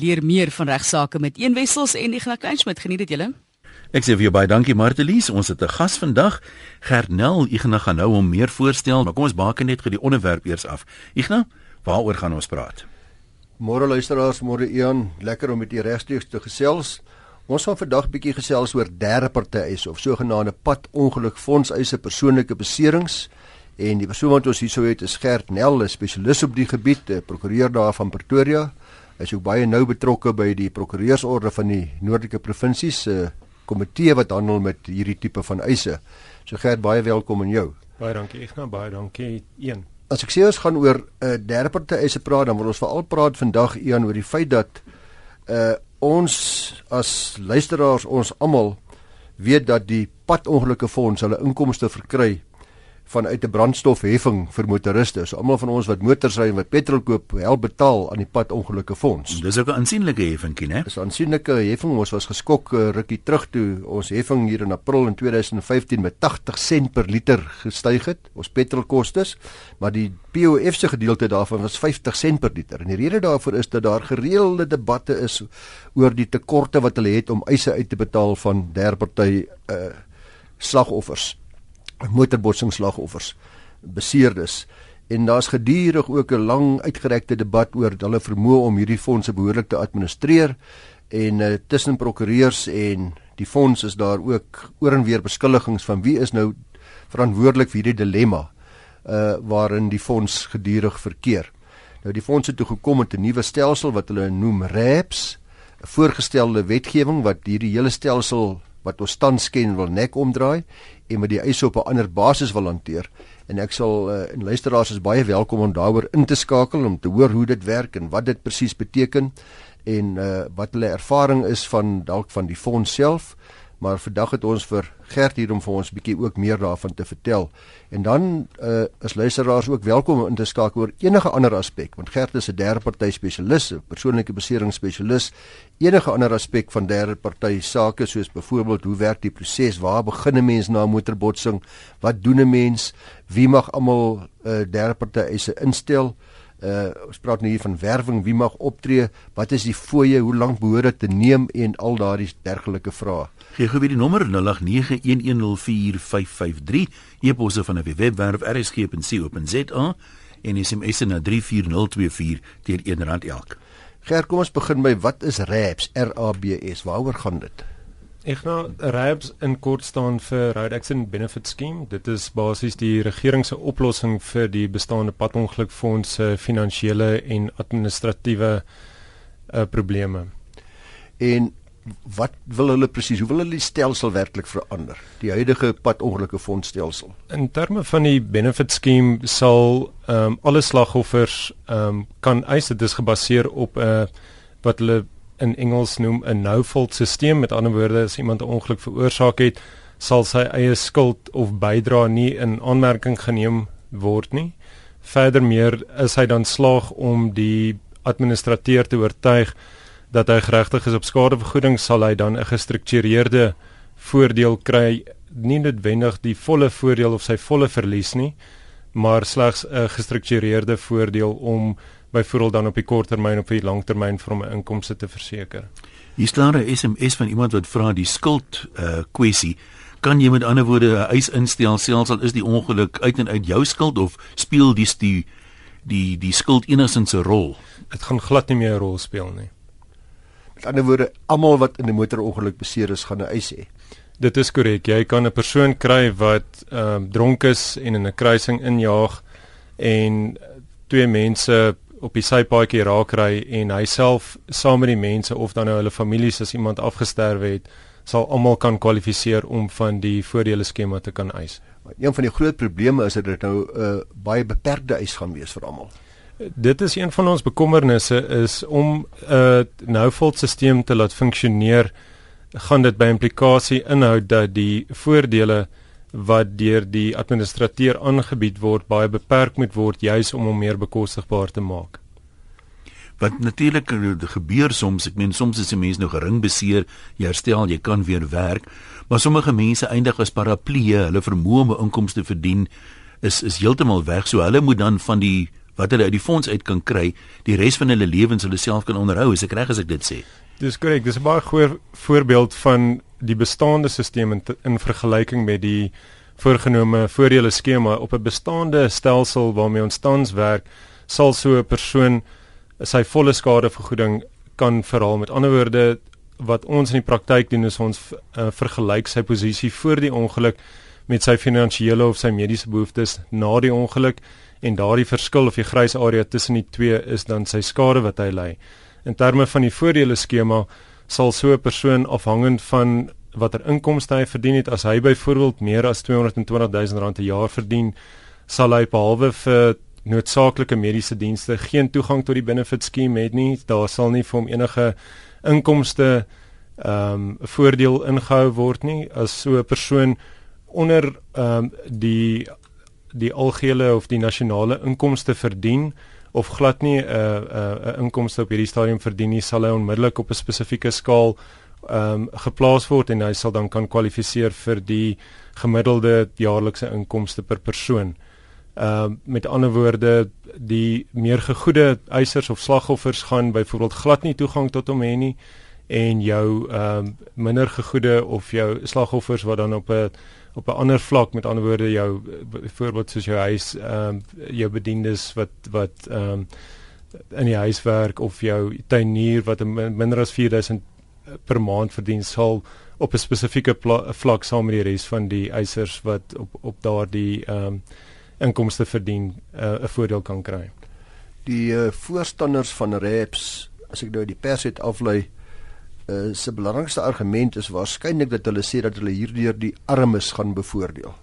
Leer meer van regsaake met Een Wessels en Ignas Kleinschmidt. Geniet dit julle. Ek sê vir jou baie dankie Martelies. Ons het 'n gas vandag, Gernel. Ignas gaan nou hom meer voorstel, maar kom ons baken net gou die onderwerp eers af. Ignas, waaroor gaan ons praat? Môre luisteraars, môre Ian, lekker om met u regstreeks te gesels. Ons gaan vandag bietjie gesels oor derde partye eise of sogenaamde padongelukfondseise persoonlike beserings. En die persoon wat ons hierso het is Gert Nel, 'n spesialis op die gebied, 'n prokureur daar van Pretoria. Hy is ook baie nou betrokke by die prokureursorde van die noordelike provinsies se uh, komitee wat handel met hierdie tipe van eise. So Gert, baie welkom aan jou. Baie dankie. Gaan baie dankie een. As ek sê ons gaan oor 'n uh, derde party eise praat, dan wil ons veral praat vandag een oor die feit dat uh ons as luisteraars ons almal weet dat die padongelukke fonds hulle inkomste verkry vanuit 'n brandstofheffing vir motoriste. So almal van ons wat motors ry en wat petrol koop, help betaal aan die padongelukke fonds. Dis ook 'n aansienlike heffingkie, né? Dis 'n aansienlike heffing. Ons was geskok uh, rukkie terug toe ons heffing hier in April in 2015 met 80 sent per liter gestyg het, ons petrolkoste, maar die POF se gedeelte daarvan was 50 sent per liter. En die rede daarvoor is dat daar gereelde debatte is oor die tekorte wat hulle het om eise uit te betaal van derde party uh slagoffers motorbotsingsslagoffers beseerdes en daar's gedurig ook 'n lang uitgerekte debat oor hulle vermoë om hierdie fondse behoorlik te administreer en uh, tussen prokureurs en die fonds is daar ook oor en weer beskuldigings van wie is nou verantwoordelik vir hierdie dilemma uh waarin die fonds gedurig verkeer. Nou die fonds het toe gekom met 'n nuwe stelsel wat hulle noem RAPS, 'n voorgestelde wetgewing wat hierdie hele stelsel wat ons tans ken wil nek omdraai en met die eise op 'n ander basis wil hanteer. En ek sal uh, en luisteraars is baie welkom om daaroor in te skakel om te hoor hoe dit werk en wat dit presies beteken en uh, wat hulle ervaring is van dalk van die fonds self maar vandag het ons vir Gert hier om vir ons bietjie ook meer daarvan te vertel. En dan uh, is luisteraars ook welkom om in te skakel oor enige ander aspek, want Gert is 'n derde party spesialis, 'n persoonlike besering spesialis. Enige ander aspek van derde party sake soos byvoorbeeld hoe werk die proses, waar begin 'n mens na 'n motorbotsing, wat doen 'n mens, wie mag almal 'n uh, derde party eise instel? Ons praat nou hier van werwing, wie mag optree, wat is die fooie, hoe lank behoort dit te neem en al daardie dergelike vrae. Gee gou weer die nommer 0891104553. E-posse van 'n webwerf rsg.co.za en SMS na 34024 teen R1 elk. Ger, kom ons begin by wat is RABS? R A B S. Waaroor gaan dit? Ek nou RABS in kort staan vir Road Accident Benefit Scheme. Dit is basies die regering se oplossing vir die bestaande padongelukfonds se finansiële en administratiewe uh, probleme. En wat wil hulle presies? Hoe wil hulle die stelsel werklik verander? Die huidige padongelukke fondstelsel. In terme van die benefit scheme sal ehm um, alle slagoffers ehm um, kan eis dit is gebaseer op 'n uh, wat hulle in Engels noem 'n no fault stelsel. Met ander woorde, as iemand 'n ongeluk veroorsaak het, sal sy eie skuld of bydrae nie in aanmerking geneem word nie. Verder meer is hy dan slaag om die administrateur te oortuig dat hy geregtig is op skadevergoeding sal hy dan 'n gestruktureerde voordeel kry nie noodwendig die volle voordeel of sy volle verlies nie maar slegs 'n gestruktureerde voordeel om byvoorbeeld dan op die korttermyn of die langtermyn vir hom 'n inkomste te verseker. Hier staan 'n SMS van iemand wat vra die skuld uh kwessie kan jy met ander woorde 'n eis instel selfs al is die ongeluk uit en uit jou skuld of speel dis die die die skuld enigsins 'n rol? Dit gaan glad nie meer 'n rol speel nie. Met ander woorde, almal wat in 'n motorongeluk beseer is, gaan 'n eis hê. Dit is korrek. Jy kan 'n persoon kry wat ehm uh, dronk is en in 'n kruising injaag en twee mense op die sypaadjie raak ry en hy self saam met die mense of dan nou hulle families as iemand afgesterwe het, sal almal kan kwalifiseer om van die voordele skema te kan eis. Een van die groot probleme is dat dit nou 'n uh, baie beperkte eis gaan wees vir almal. Dit is een van ons bekommernisse is om 'n uh, nou-volt stelsel te laat funksioneer gaan dit by implikasie inhou dat die voordele wat deur die administrateur aangebied word baie beperk moet word juis om hom meer bekostigbaar te maak. Wat natuurlik gebeur soms, ek meen soms is 'n mens nou gering beseer, jy herstel, jy kan weer werk, maar sommige mense eindig as paraplee, hulle vermoë om inkomste te verdien is is heeltemal weg, so hulle moet dan van die wat hulle uit die fonds uit kan kry, die res van hulle lewens hulle self kan onderhou, as ek reg as ek dit sê. Dis korrek. Dis 'n baie goeie voorbeeld van die bestaande stelsel in, in vergelyking met die voorgenome voordele skema op 'n bestaande stelsel waarmee ons tans werk, sal so 'n persoon sy volle skadevergoeding kan verhaal. Met ander woorde, wat ons in die praktyk doen is ons uh, vergelyk sy posisie voor die ongeluk met sy finansiële of sy mediese behoeftes na die ongeluk en daardie verskil of die grys area tussen die twee is dan sy skade wat hy ly. In terme van die voordele skema sal so 'n persoon afhangend van watter inkomste hy verdien het as hy byvoorbeeld meer as 220 000 rand per jaar verdien, sal hy behalwe vir noodsaaklike mediese dienste geen toegang tot die benefit skema hê nie. Daar sal nie vir hom enige inkomste ehm um, voordeel ingehou word nie as so 'n persoon onder ehm um, die die algehele of die nasionale inkomste verdien of glad nie 'n uh, 'n uh, 'n inkomste op hierdie stadium verdien nie sal hy onmiddellik op 'n spesifieke skaal ehm um, geplaas word en hy sal dan kan kwalifiseer vir die gemiddelde jaarlikse inkomste per persoon. Ehm uh, met ander woorde die meer gegoede eisers of slagoffers gaan byvoorbeeld glad nie toegang tot hom hê nie en jou ehm uh, minder gegoede of jou slagoffers wat dan op 'n op 'n ander vlak met ander woorde jou byvoorbeeld soos jou huis ehm um, jou bediendes wat wat ehm um, in die huis werk of jou tuinier wat minder as 4000 per maand verdien sal op 'n spesifieke vlak saam met die res van die eisers wat op op daardie ehm um, inkomste verdien uh, 'n voordeel kan kry. Die uh, voorstanders van REPS, as ek nou die pers het aflei, uh, se belangrikste argument is waarskynlik dat hulle sê dat hulle hierdeur die armes gaan bevoordeel.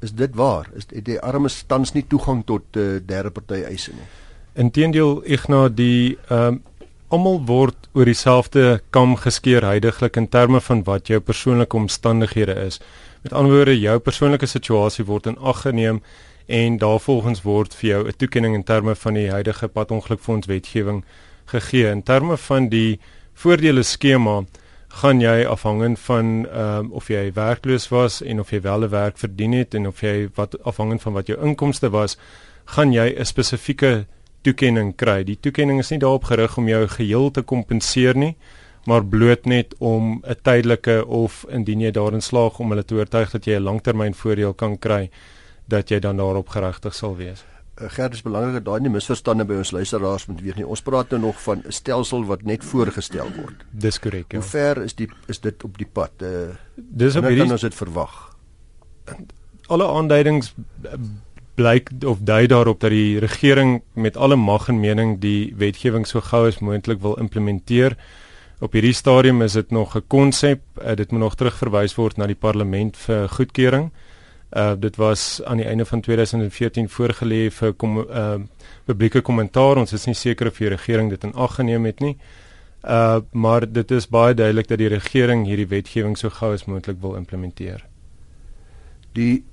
Is dit waar? Is het die armes tans nie toegang tot uh, derde party eise nie? Inteendeel, na die ehm um, almal word oor dieselfde kam geskeer heidaglik in terme van wat jou persoonlike omstandighede is. Met ander woorde, jou persoonlike situasie word in ag geneem en daarvolgens word vir jou 'n toekenning in terme van die huidige padongelukfonds wetgewing gegee. In terme van die voordele skema gaan jy afhangend van ehm um, of jy werkloos was en of jy wel 'n werk verdien het en of jy wat afhangend van wat jou inkomste was, gaan jy 'n spesifieke toekenning kry. Die toekenning is nie daarop gerig om jou geheel te kompenseer nie, maar bloot net om 'n tydelike of indien jy daarin slaag om hulle te oortuig dat jy 'n langtermynvoordeel kan kry dat jy dan daarop geregtig sal wees. Uh, Gert is belangrik dat daai nie misverstande by ons luisteraars moet wees nie. Ons praat nou nog van 'n stelsel wat net voorgestel word. Dis korrek. Ja. Hoe ver is die is dit op die pad? Uh, Dis op hierdie ons dit verwag. Alle aanduidings blyk of dui daarop dat die regering met alle mag en mening die wetgewing so gou as moontlik wil implementeer. Op hierdie stadium is dit nog 'n konsep, uh, dit moet nog terugverwys word na die parlement vir goedkeuring. Uh dit was aan die einde van 2014 voorgelê vir kom uh publieke kommentaar. Ons is nie seker of die regering dit in ag geneem het nie. Uh maar dit is baie duidelik dat die regering hierdie wetgewing so gou as moontlik wil implementeer. Die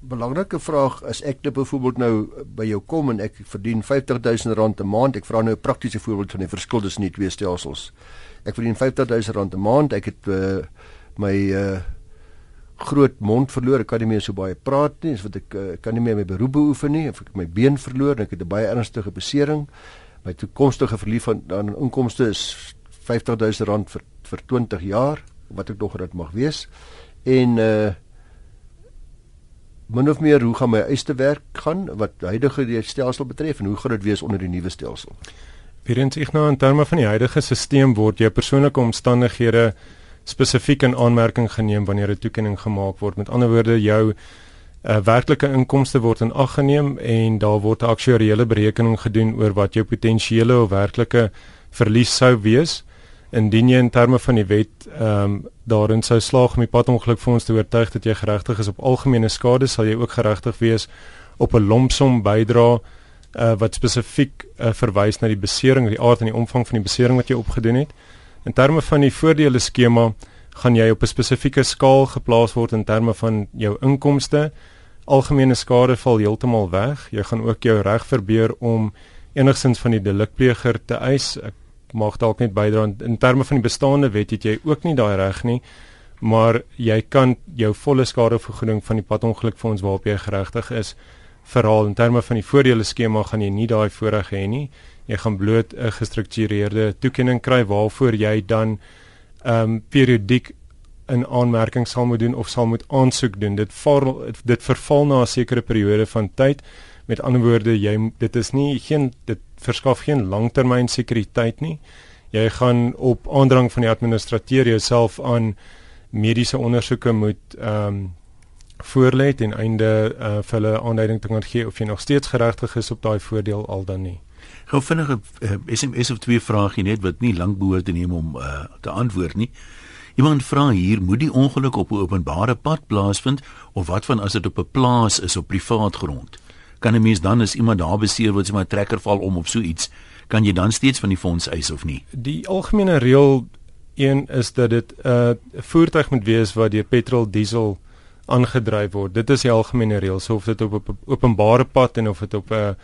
belangrike vraag is ek net byvoorbeeld nou by jou kom en ek verdien 50000 rand 'n maand. Ek vra nou 'n praktiese voorbeeld van die verskil tussen die twee stelsels. Ek verdien 50000 rand 'n maand. Ek het uh, my uh, groot mond verloor. Ek kan nie meer so baie praat nie. Dis wat ek uh, kan nie meer my beroep beoefen nie. Ek het my been verloor ek het 'n baie ernstige besering. My toekomstige verlies van aan inkomste is 50000 rand vir vir 20 jaar wat ek nog dit mag wees. En uh min of meer hoe gaan my eiste werk gaan wat huidige stelsel betref en hoe gaan dit wees onder die nuwe stelsel? Weerens ek nou in terme van die huidige stelsel word jou persoonlike omstandighede spesifiek in aanmerking geneem wanneer 'n toekenning gemaak word. Met ander woorde, jou uh, werklike inkomste word in ag geneem en daar word 'n aktuariële berekening gedoen oor wat jou potensiële of werklike verlies sou wees indien jy in terme van die wet ehm um, daarin sou slaag om die padongelukfonds te oortuig dat jy geregtig is op algemene skade, sal jy ook geregtig wees op 'n lompsom bydra uh, wat spesifiek uh, verwys na die besering, die aard en die omvang van die besering wat jy opgedoen het. In terme van die voordele skema gaan jy op 'n spesifieke skaal geplaas word in terme van jou inkomste. Algemene skade val heeltemal weg. Jy gaan ook jou reg verbeur om enigsins van die delikpleger te eis. Ek mag dalk net bydra in terme van die bestaande wet het jy ook nie daai reg nie. Maar jy kan jou volle skadevergoeding van die padongelukfonds waarop jy geregtig is verhaal in terme van die voordele skema gaan jy nie daai voorreg hê nie. Jy gaan bloot 'n gestruktureerde toekenning kry waarvoor jy dan ehm um, periodiek 'n aanmerking sal moet doen of sal moet aansoek doen. Dit val dit verval na 'n sekere periode van tyd. Met ander woorde, jy dit is nie geen dit verskaf geen langtermyn sekuriteit nie. Jy gaan op aandrang van die administrateur jouself aan mediese ondersoeke moet ehm um, voorlê ten einde uh, vir hulle aanduiding te kan gee of jy nog steeds geregtig is op daai voordeel al dan nie. Gou vinnige uh, SMS of twee vrae net wat nie lank behoort te neem om uh, te antwoord nie. Iemand vra hier, moet die ongeluk op 'n openbare pad plaasvind of wat van as dit op 'n plaas is op privaat grond? Kan 'n mens dan as iemand daar beseer word, as 'n trekker val om of so iets, kan jy dan steeds van die fonds eis of nie? Die algemene reël een is dat dit 'n uh, voertuig moet wees wat deur petrol, diesel aangedryf word. Dit is die algemene reël. So of dit op 'n openbare pad en of dit op 'n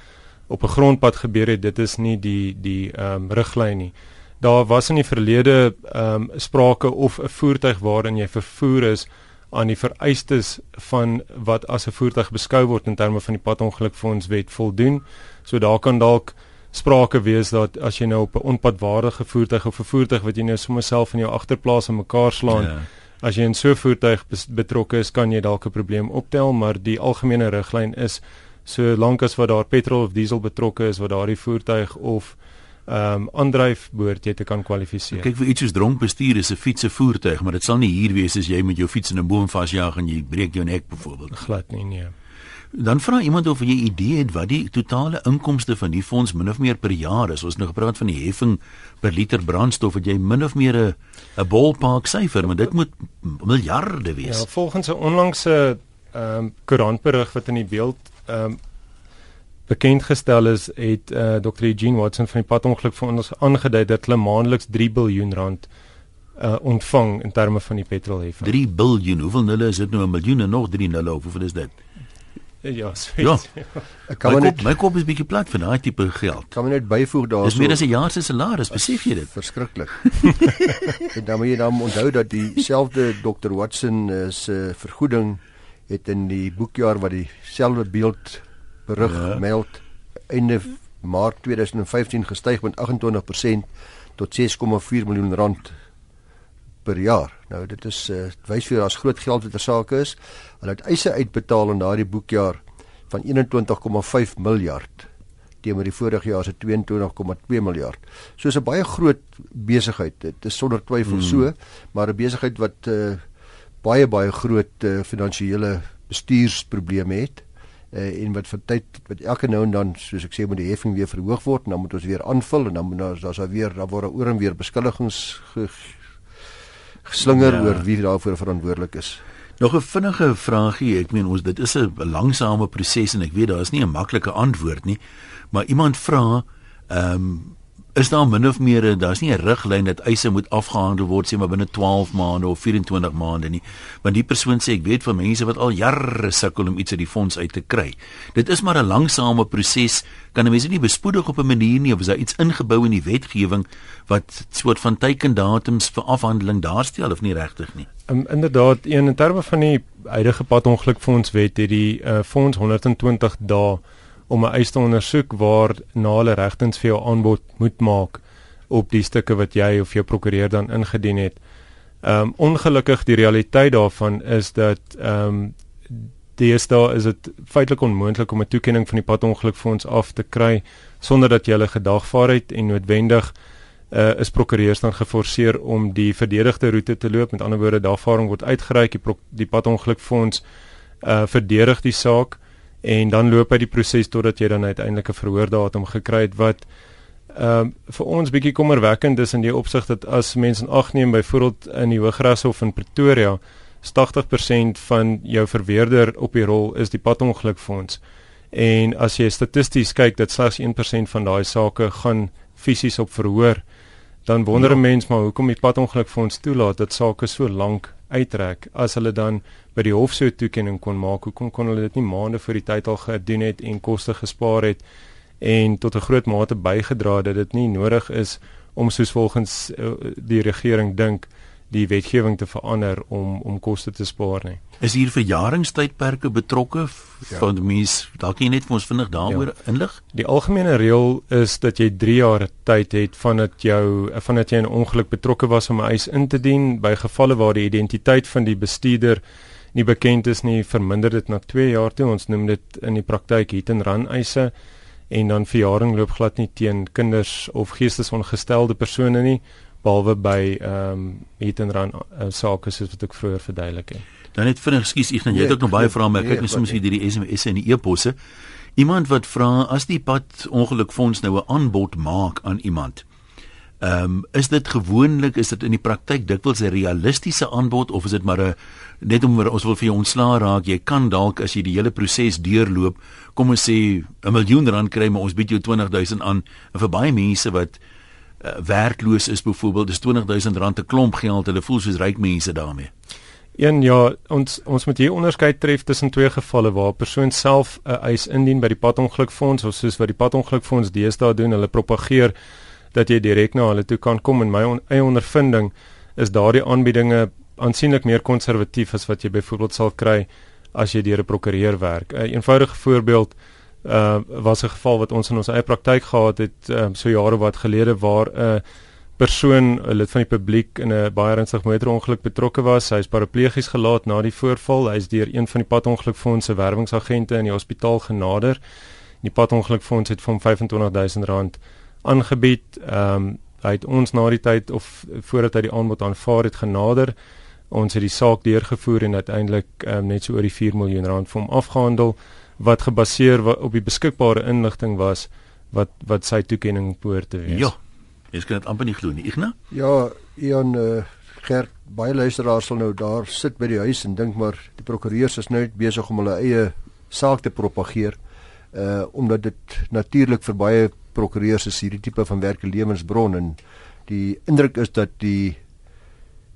op 'n grondpad gebeur het, dit is nie die die ehm um, riglyn nie. Daar was in die verlede ehm um, sprake of 'n voertuig waarin jy vervoer is aan die vereistes van wat as 'n voertuig beskou word in terme van die padongelukfondswet voldoen. So daar kan dalk sprake wees dat as jy nou op 'n onpadwaardige voertuig of 'n voertuig wat jy nou sommer self in jou agterplaas in mekaar slaan, ja. as jy in so 'n voertuig betrokke is, kan jy dalk 'n probleem optel, maar die algemene riglyn is so lank as wat daar petrol of diesel betrokke is wat daardie voertuig of ehm um, aandryf behoort jy te kan kwalifiseer. Kyk vir iets soos dronk bestuur is 'n fiets se voertuig, maar dit sal nie hier wees as jy met jou fiets in 'n boom vasjaag en jy breek jou nek byvoorbeeld. Glad nie nee. Dan vra iemand of jy 'n idee het wat die totale inkomste van die fonds min of meer per jaar is. Ons het nou gepraat van die heffing per liter brandstof, wat jy min of meer 'n 'n ballpark syfer, maar dit moet miljarde wees. Ja, volgens 'n onlangse ehm um, koerantberig wat in die beeld ehm um, bekend gestel is, het uh, Dr. Eugene Watson van die padongeluk vir ons aangedui dat hulle maandeliks 3 biljoen rand uh, ontvang in terme van die petrolheffing. 3 biljoen. Hoeveel nulle is dit nou 'n miljoen en nog 3 nulle? Hoeveel is dit? Ja, sweet. Ja. Ek kan my net kop, my kop is bietjie plat vir daai tipe geld. Kan my net byvoeg daarso. Dis meer as 'n jaar se salaris, besef jy dit? Verskriklik. en dan moet jy dan onthou dat dieselfde Dr Watson se uh, vergoeding het in die boekjaar wat dieselfde beeld berig ja. meld einde Maart 2015 gestyg met 28% tot 6,4 miljoen rand per jaar. Nou dit is uh, wys vir daar's groot geld wat ter sake is. Hulle het eise uitbetaal in daardie boekjaar van 21,5 miljard teenoor die vorige jaar se 22,2 miljard. So is 'n baie groot besigheid. Dit is sonder twyfel hmm. so, maar 'n besigheid wat uh, baie baie groot uh, finansiële bestuursprobleme het uh, en wat vir tyd wat elke nou en dan soos ek sê moet die heffing weer verhoog word en dan moet ons weer aanvul en dan moet daar daar's weer daar word oor en weer beskuldigings ge, geslinger ja. oor wie daarvoor verantwoordelik is. Nog 'n vinnige vraagie, ek meen ons dit is 'n langsame proses en ek weet daar is nie 'n maklike antwoord nie, maar iemand vra ehm um, is daar min of meer daar's nie 'n riglyn dat eise moet afgehandel word sê maar binne 12 maande of 24 maande nie. Want die persoon sê ek weet van mense wat al jare sukkel om iets uit die fonds uit te kry. Dit is maar 'n langsame proses kan 'n mens nie bespoedig op 'n manier nie of is daar iets ingebou in die wetgewing wat soort van teikendatums vir afhandeling daarstel of nie regtig nie? Um, inderdaad in terme van die huidige padongelukfondswet het die uh, fonds 120 dae om 'n eis te ondersoek waar na hulle regtens vir jou aanbod moet maak op die stukke wat jy of jou prokureur dan ingedien het. Ehm um, ongelukkig die realiteit daarvan is dat ehm um, deesdae is dit feitelik onmoontlik om 'n toekenning van die padongelukfonds af te kry sonder dat jy hulle gedagvaar het en noodwendig uh, is prokureurs dan geforseer om die verdedigde roete te loop. Met ander woorde, daarvaring word uitgereik die, die padongelukfonds uh verdedig die saak en dan loop hy die proses totdat jy dan uiteindelik 'n verhoordatum gekry het wat ehm uh, vir ons bietjie kommerwekkend is in die opsig dat as mense in ag neem byvoorbeeld in die Hooggeregshof in Pretoria 80% van jou verweerder op die rol is die padongelukfonds en as jy statisties kyk dat slegs 1% van daai sake gaan fisies op verhoor dan wonder 'n ja. mens maar hoekom die padongelukfonds toelaat dat sake so lank uittrek as hulle dan by die hof so toekenning kon maak hoekom kon hulle dit nie maande voor die tyd al gedoen het en koste gespaar het en tot 'n groot mate bygedra dat dit nie nodig is om soos volgens uh, die regering dink die wetgewing te verander om om koste te spaar nie. Is hier verjaringstydperke betrokke ja. van mense dalk jy net vir ons vinnig daaroor ja. inlig? Die algemene reël is dat jy 3 jaar tyd het vandat jou vandat jy in 'n ongeluk betrokke was om 'n eis in te dien by gevalle waar die identiteit van die bestuurder nie bekend is nie, verminder dit na 2 jaar toe. Ons noem dit in die praktyk hit and run eise en dan verjaring loop glad nie teen kinders of geestesongestelde persone nie behalwe by ehm um, hit and run uh, sake soos wat ek vroeër verduidelik het. Dan net vinnig skuis ek dan jy het nee, ook nog baie vrae maar kyk net soms hier die SMS en die e-posse. Iemand wat vra as die pad ongelukfonds nou 'n aanbod maak aan iemand. Ehm um, is dit gewoonlik is dit in die praktyk dikwels 'n realistiese aanbod of is dit maar 'n net om ons wil vir jou ontslaa raak jy kan dalk as jy die hele proses deurloop kom ons sê 'n miljoen rand kry maar ons bied jou 20000 aan en vir baie mense wat uh, werkloos is byvoorbeeld dis 20000 rand 'n klomp geld. Hulle voel soos ryk mense daarmee. Een ja, ons ons moet hier onderskeid tref tussen twee gevalle waar 'n persoon self 'n eis indien by die padongelukfonds of soos wat die padongelukfonds deesdae doen, hulle propageer dat jy direk na hulle toe kan kom. En my on, eie ondervinding is daardie aanbiedinge aansienlik meer konservatief as wat jy byvoorbeeld sal kry as jy deur 'n prokureur werk. 'n een Eenvoudige voorbeeld uh was 'n geval wat ons in ons eie praktyk gehad het um, so jare wat gelede waar 'n uh, persoon lid van die publiek in 'n baie ernstige motorongeluk betrokke was. Hy is paraplegies gelaat na die voorval. Hy is deur een van die padongelukfonds se werwingsagente in die hospitaal genader. Die padongelukfonds het vir hom R25000 aangebied. Ehm um, hy het ons na die tyd of voordat hy die aanbod aanvaar het genader. Ons het die saak deurgevoer en uiteindelik um, net so oor die 4 miljoen rand vir hom afgehandel wat gebaseer op die beskikbare inligting was wat wat sy toekenning behoort te wees. Ja. Ek kan dit amper nie glo nie, Ignas? Ja, Ian uh, Gert, baie luisteraars sal nou daar sit by die huis en dink maar die prokureurs is nou besig om hulle eie saak te propageer. Uh omdat dit natuurlik vir baie prokureurs is hierdie tipe van werk 'n lewensbron en die indruk is dat die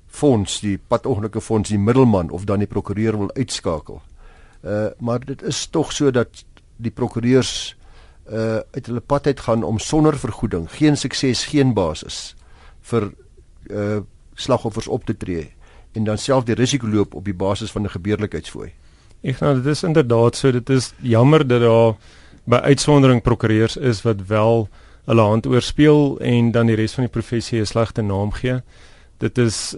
fonds, die padongelukke fonds die middelman of dan die prokureur wil uitskakel. Uh maar dit is tog so dat die prokureurs uh uit hulle pad uit gaan om sonder vergoeding, geen sukses, geen basis vir uh slagoffers op te tree en dan self die risiko loop op die basis van 'n gebeurlikheidsfooi. Ek nou dit is inderdaad so dit is jammer dat daar by uitsondering prokureurs is wat wel hulle hand oorspeel en dan die res van die professie 'n slegte naam gee. Dit is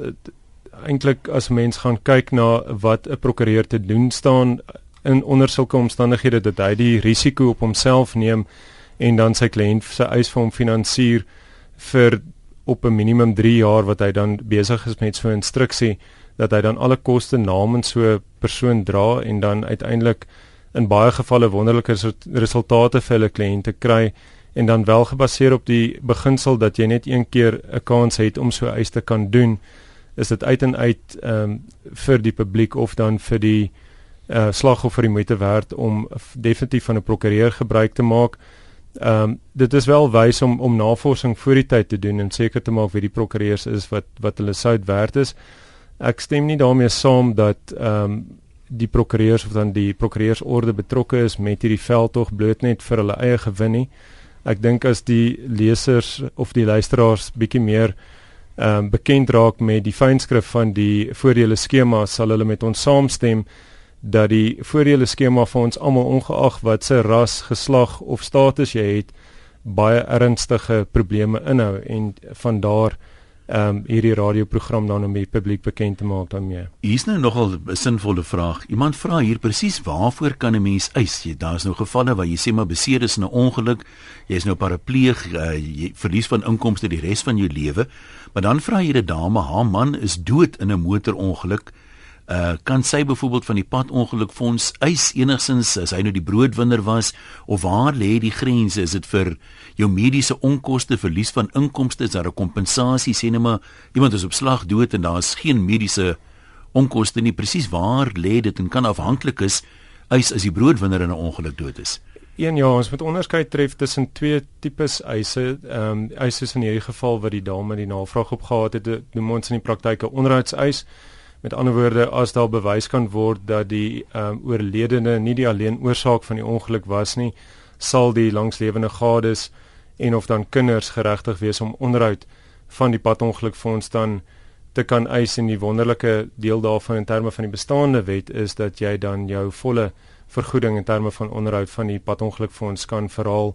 eintlik as mens gaan kyk na wat 'n prokureur te doen staan in onder sulke omstandighede dat hy die risiko op homself neem en dan sy kliënt se eis vir hom finansier vir op 'n minimum 3 jaar wat hy dan besig is met so 'n instruksie dat hy dan alle koste namens so 'n persoon dra en dan uiteindelik in baie gevalle wonderlike resultate vir hulle kliënte kry en dan wel gebaseer op die beginsel dat jy net een keer 'n kans het om so eis te kan doen is dit uit en uit ehm um, vir die publiek of dan vir die uh slagoffer die moeite werd om definitief van 'n prokureur gebruik te maak. Ehm um, dit is wel wys om om navorsing voor die tyd te doen en seker te maak wie die prokureurs is wat wat hulle sout werd is. Ek stem nie daarmee saam dat ehm um, die prokureurs of dan die prokureursorde betrokke is met hierdie veldtog bloot net vir hulle eie gewin nie. Ek dink as die lesers of die luisteraars bietjie meer ehm um, bekend raak met die fynskrif van die voordele skema sal hulle met ons saamstem dat die voordele skema vir ons almal ongeag wat se ras, geslag of status jy het, baie ernstige probleme inhou en van daar ehm um, hierdie radioprogram dan om die publiek bekend te maak daarmee. Hier's nou nogal 'n sinvolle vraag. Iemand vra hier presies waarvoor kan 'n mens eis? Jy daar's nou gevalle waar jy sê maar beseer is 'n ongeluk, jy's nou parapleeg, uh, jy verlies van inkomste die res van jou lewe, maar dan vra jy 'n dame, haar man is dood in 'n motorongeluk uh kan sy byvoorbeeld van die padongelukfonds eis enigsins as hy nou die broodwinner was of waar lê die grense is dit vir jou mediese onkoste verlies van inkomste is daar 'n kompensasie sê net maar iemand is op slag dood en daar is geen mediese onkoste nie presies waar lê dit en kan afhanklik is eis as die broodwinner in 'n ongeluk dood is Een ja, ons moet onderskei tref tussen twee tipes eise. Ehm um, eise is in hierdie geval wat die dame die navraag opgehaat het, noem ons in die praktyk 'n onderhoudseis. Met ander woorde, as daar bewys kan word dat die ehm um, oorledene nie die alleen oorsaak van die ongeluk was nie, sal die langslewende gades en of dan kinders geregtig wees om onderhoud van die padongelukfonds dan te kan eis en die wonderlike deel daarvan in terme van die bestaande wet is dat jy dan jou volle vergoeding in terme van onderhoud van die padongelukfonds kan verhaal.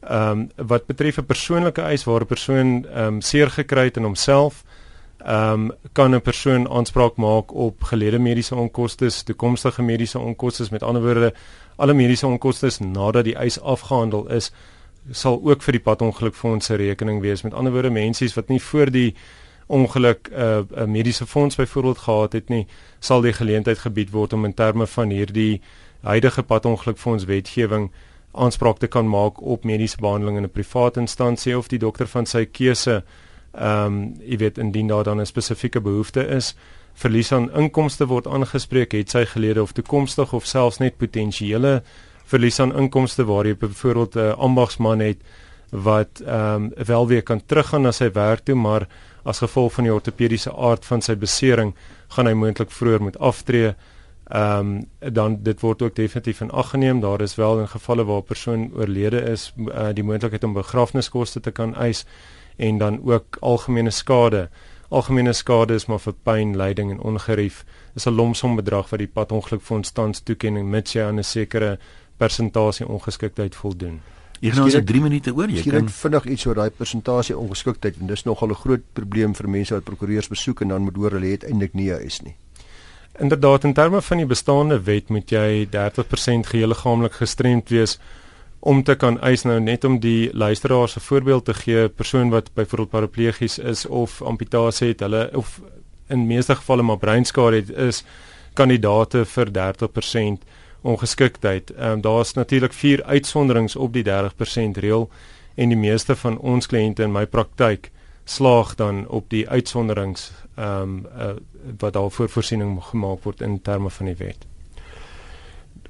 Ehm um, wat betref 'n persoonlike eis waar 'n persoon ehm um, seer gekry het in homself, ehm um, kan 'n persoon aanspraak maak op gelede mediese onkoste, toekomstige mediese onkoste, met ander woorde alle mediese onkoste nadat die eis afgehandel is sal ook vir die padongelukfonds se rekening wees. Met ander woorde mense wat nie voor die ongeluk 'n uh, 'n mediese fonds byvoorbeeld gehad het nie, sal die geleentheid gebied word om in terme van hierdie huidige padongelukfonds wetgewing aanspraak te kan maak op mediese behandeling in 'n privaat instansie of die dokter van sy keuse ehm um, jy weet indien daar dan 'n spesifieke behoefte is verlies aan inkomste word aangespreek het sy gelede of toekomstig of selfs net potensiële verlies aan inkomste waar jy byvoorbeeld 'n uh, ambagsman het wat ehm um, wel weer kan teruggaan na sy werk toe maar as gevolg van die ortopediese aard van sy besering gaan hy moontlik vroeër moet aftree. Ehm um, dan dit word ook definitief in ag geneem. Daar is wel in gevalle waar 'n persoon oorlede is, uh, die moontlikheid om begrafniskoste te kan eis en dan ook algemene skade. Algemene skade is maar vir pyn, lyding en ongerief. Dis 'n lomsom bedrag wat die padongelukfonds tans toeken en mits jy aan 'n sekere persentasie ongeskiktheid voldoen. Jy het nou so 3 minute oor jy kan vinnig iets oor daai persentasie ongeskiktheid en dis nogal 'n groot probleem vir mense wat prokureurs besoek en dan moet hoor hulle het eintlik nie is nie. Inderdaad in terme van die bestaande wet moet jy 30% gehele liggaamlik gestremd wees om te kan eis nou net om die luisteraars 'n voorbeeld te gee, persoon wat byvoorbeeld paraplegies is of amputasie het, hulle of in meeste gevalle maar breinskade het, is kandidate vir 30% ongeskiktheid. Ehm um, daar's natuurlik vier uitsonderings op die 30% reël en die meeste van ons kliënte in my praktyk slaag dan op die uitsonderings ehm um, uh, wat daarvoor voorsiening gemaak word in terme van die wet.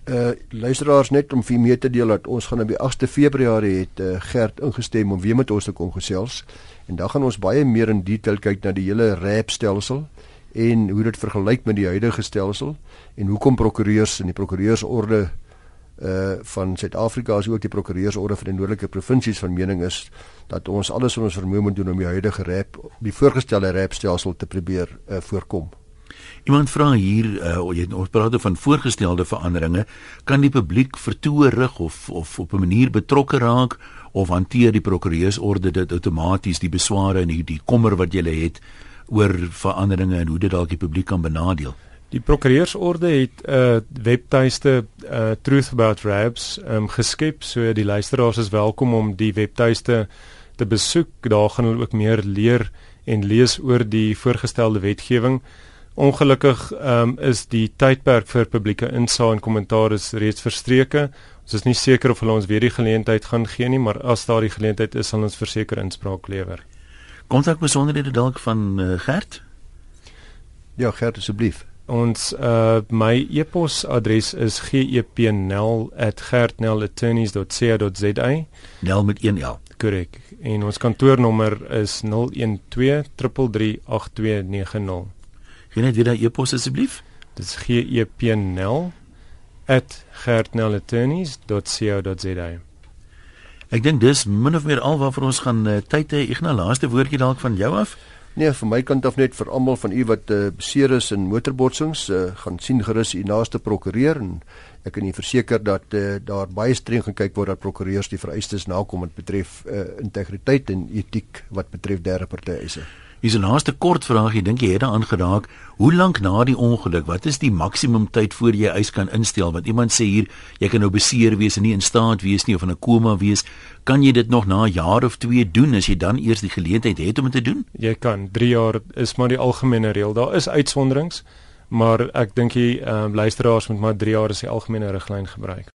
Uh luisteraars net om vir mee te deel dat ons gaan op die 8de Februarie het uh, Gert ingestem om weer met ons te kom gesels en dan gaan ons baie meer in detail kyk na die hele RAP stelsel en hoe dit vergelyk met die huidige stelsel en hoekom prokureurs in die prokureursorde uh van Suid-Afrika as ook die prokureursorde van die noordelike provinsies van mening is dat ons alles wat ons vermoë moet doen om die huidige rap die voorgestelde rap stelsel te probeer uh voorkom. Iemand vra hier uh jy ons praat van voorgestelde veranderinge kan die publiek vertoe rig of of op 'n manier betrokke raak of hanteer die prokureursorde dit outomaties die besware en die, die kommer wat jy het oor veranderinge en hoe dit dalk die publiek kan benadeel. Die prokureursorde het 'n uh, webtuiste uh, Truth About Rabs um, geskep, so die luisteraars is welkom om die webtuiste te besoek. Daar gaan hulle ook meer leer en lees oor die voorgestelde wetgewing. Ongelukkig um, is die tydperk vir publieke insaag en kommentaar reeds verstreke. Ons is nie seker of hulle ons weer die geleentheid gaan gee nie, maar as daar die geleentheid is, sal ons verseker inspraak lewer. Kontak besonderhede dalk van uh, Gert? Ja, Gert asseblief. Ons uh my e-posadres is gepnl@gertnelattorneys.co.za. Nel met 1 L. Korrek. En ons kantoornommer is 012338290. Gee net weer daai e-pos asseblief. Dit is gepnl@gertnelattorneys.co.za. Ek dink dis min of meer al waarvoor ons gaan uh, tyd hê. Nou laaste woordjie dalk van jou af. Nee, van my kant af net vir almal van u wat uh, beseer is in motorbotsings, uh, gaan sien gerus u naaste prokureur en ek kan u verseker dat uh, daar baie streng gekyk word dat prokureurs die vereistes nakom wat betref uh, integriteit en etiek wat betref derde partye eise. Hier is 'n laaste kort vraagie, dink jy het daaraan geraak, hoe lank na die ongeluk, wat is die maksimum tyd voor jy eis kan instel? Want iemand sê hier, jy kan nou beseer wees en nie in staat wees nie of in 'n koma wees, kan jy dit nog na 'n jaar of 2 doen as jy dan eers die geleentheid het om dit te doen? Jy kan 3 jaar is maar die algemene reël. Daar is uitsonderings, maar ek dink jy ehm uh, luisteraars moet maar 3 jaar as die algemene riglyn gebruik.